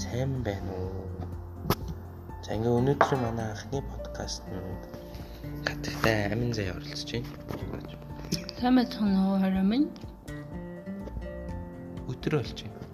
Сайн байна уу? За ингээ өнөөдөр манай анхны подкаст нь хатагтай амин заяа оролцож байна. Сайн байна уу хороо минь? Өдөр болж байна.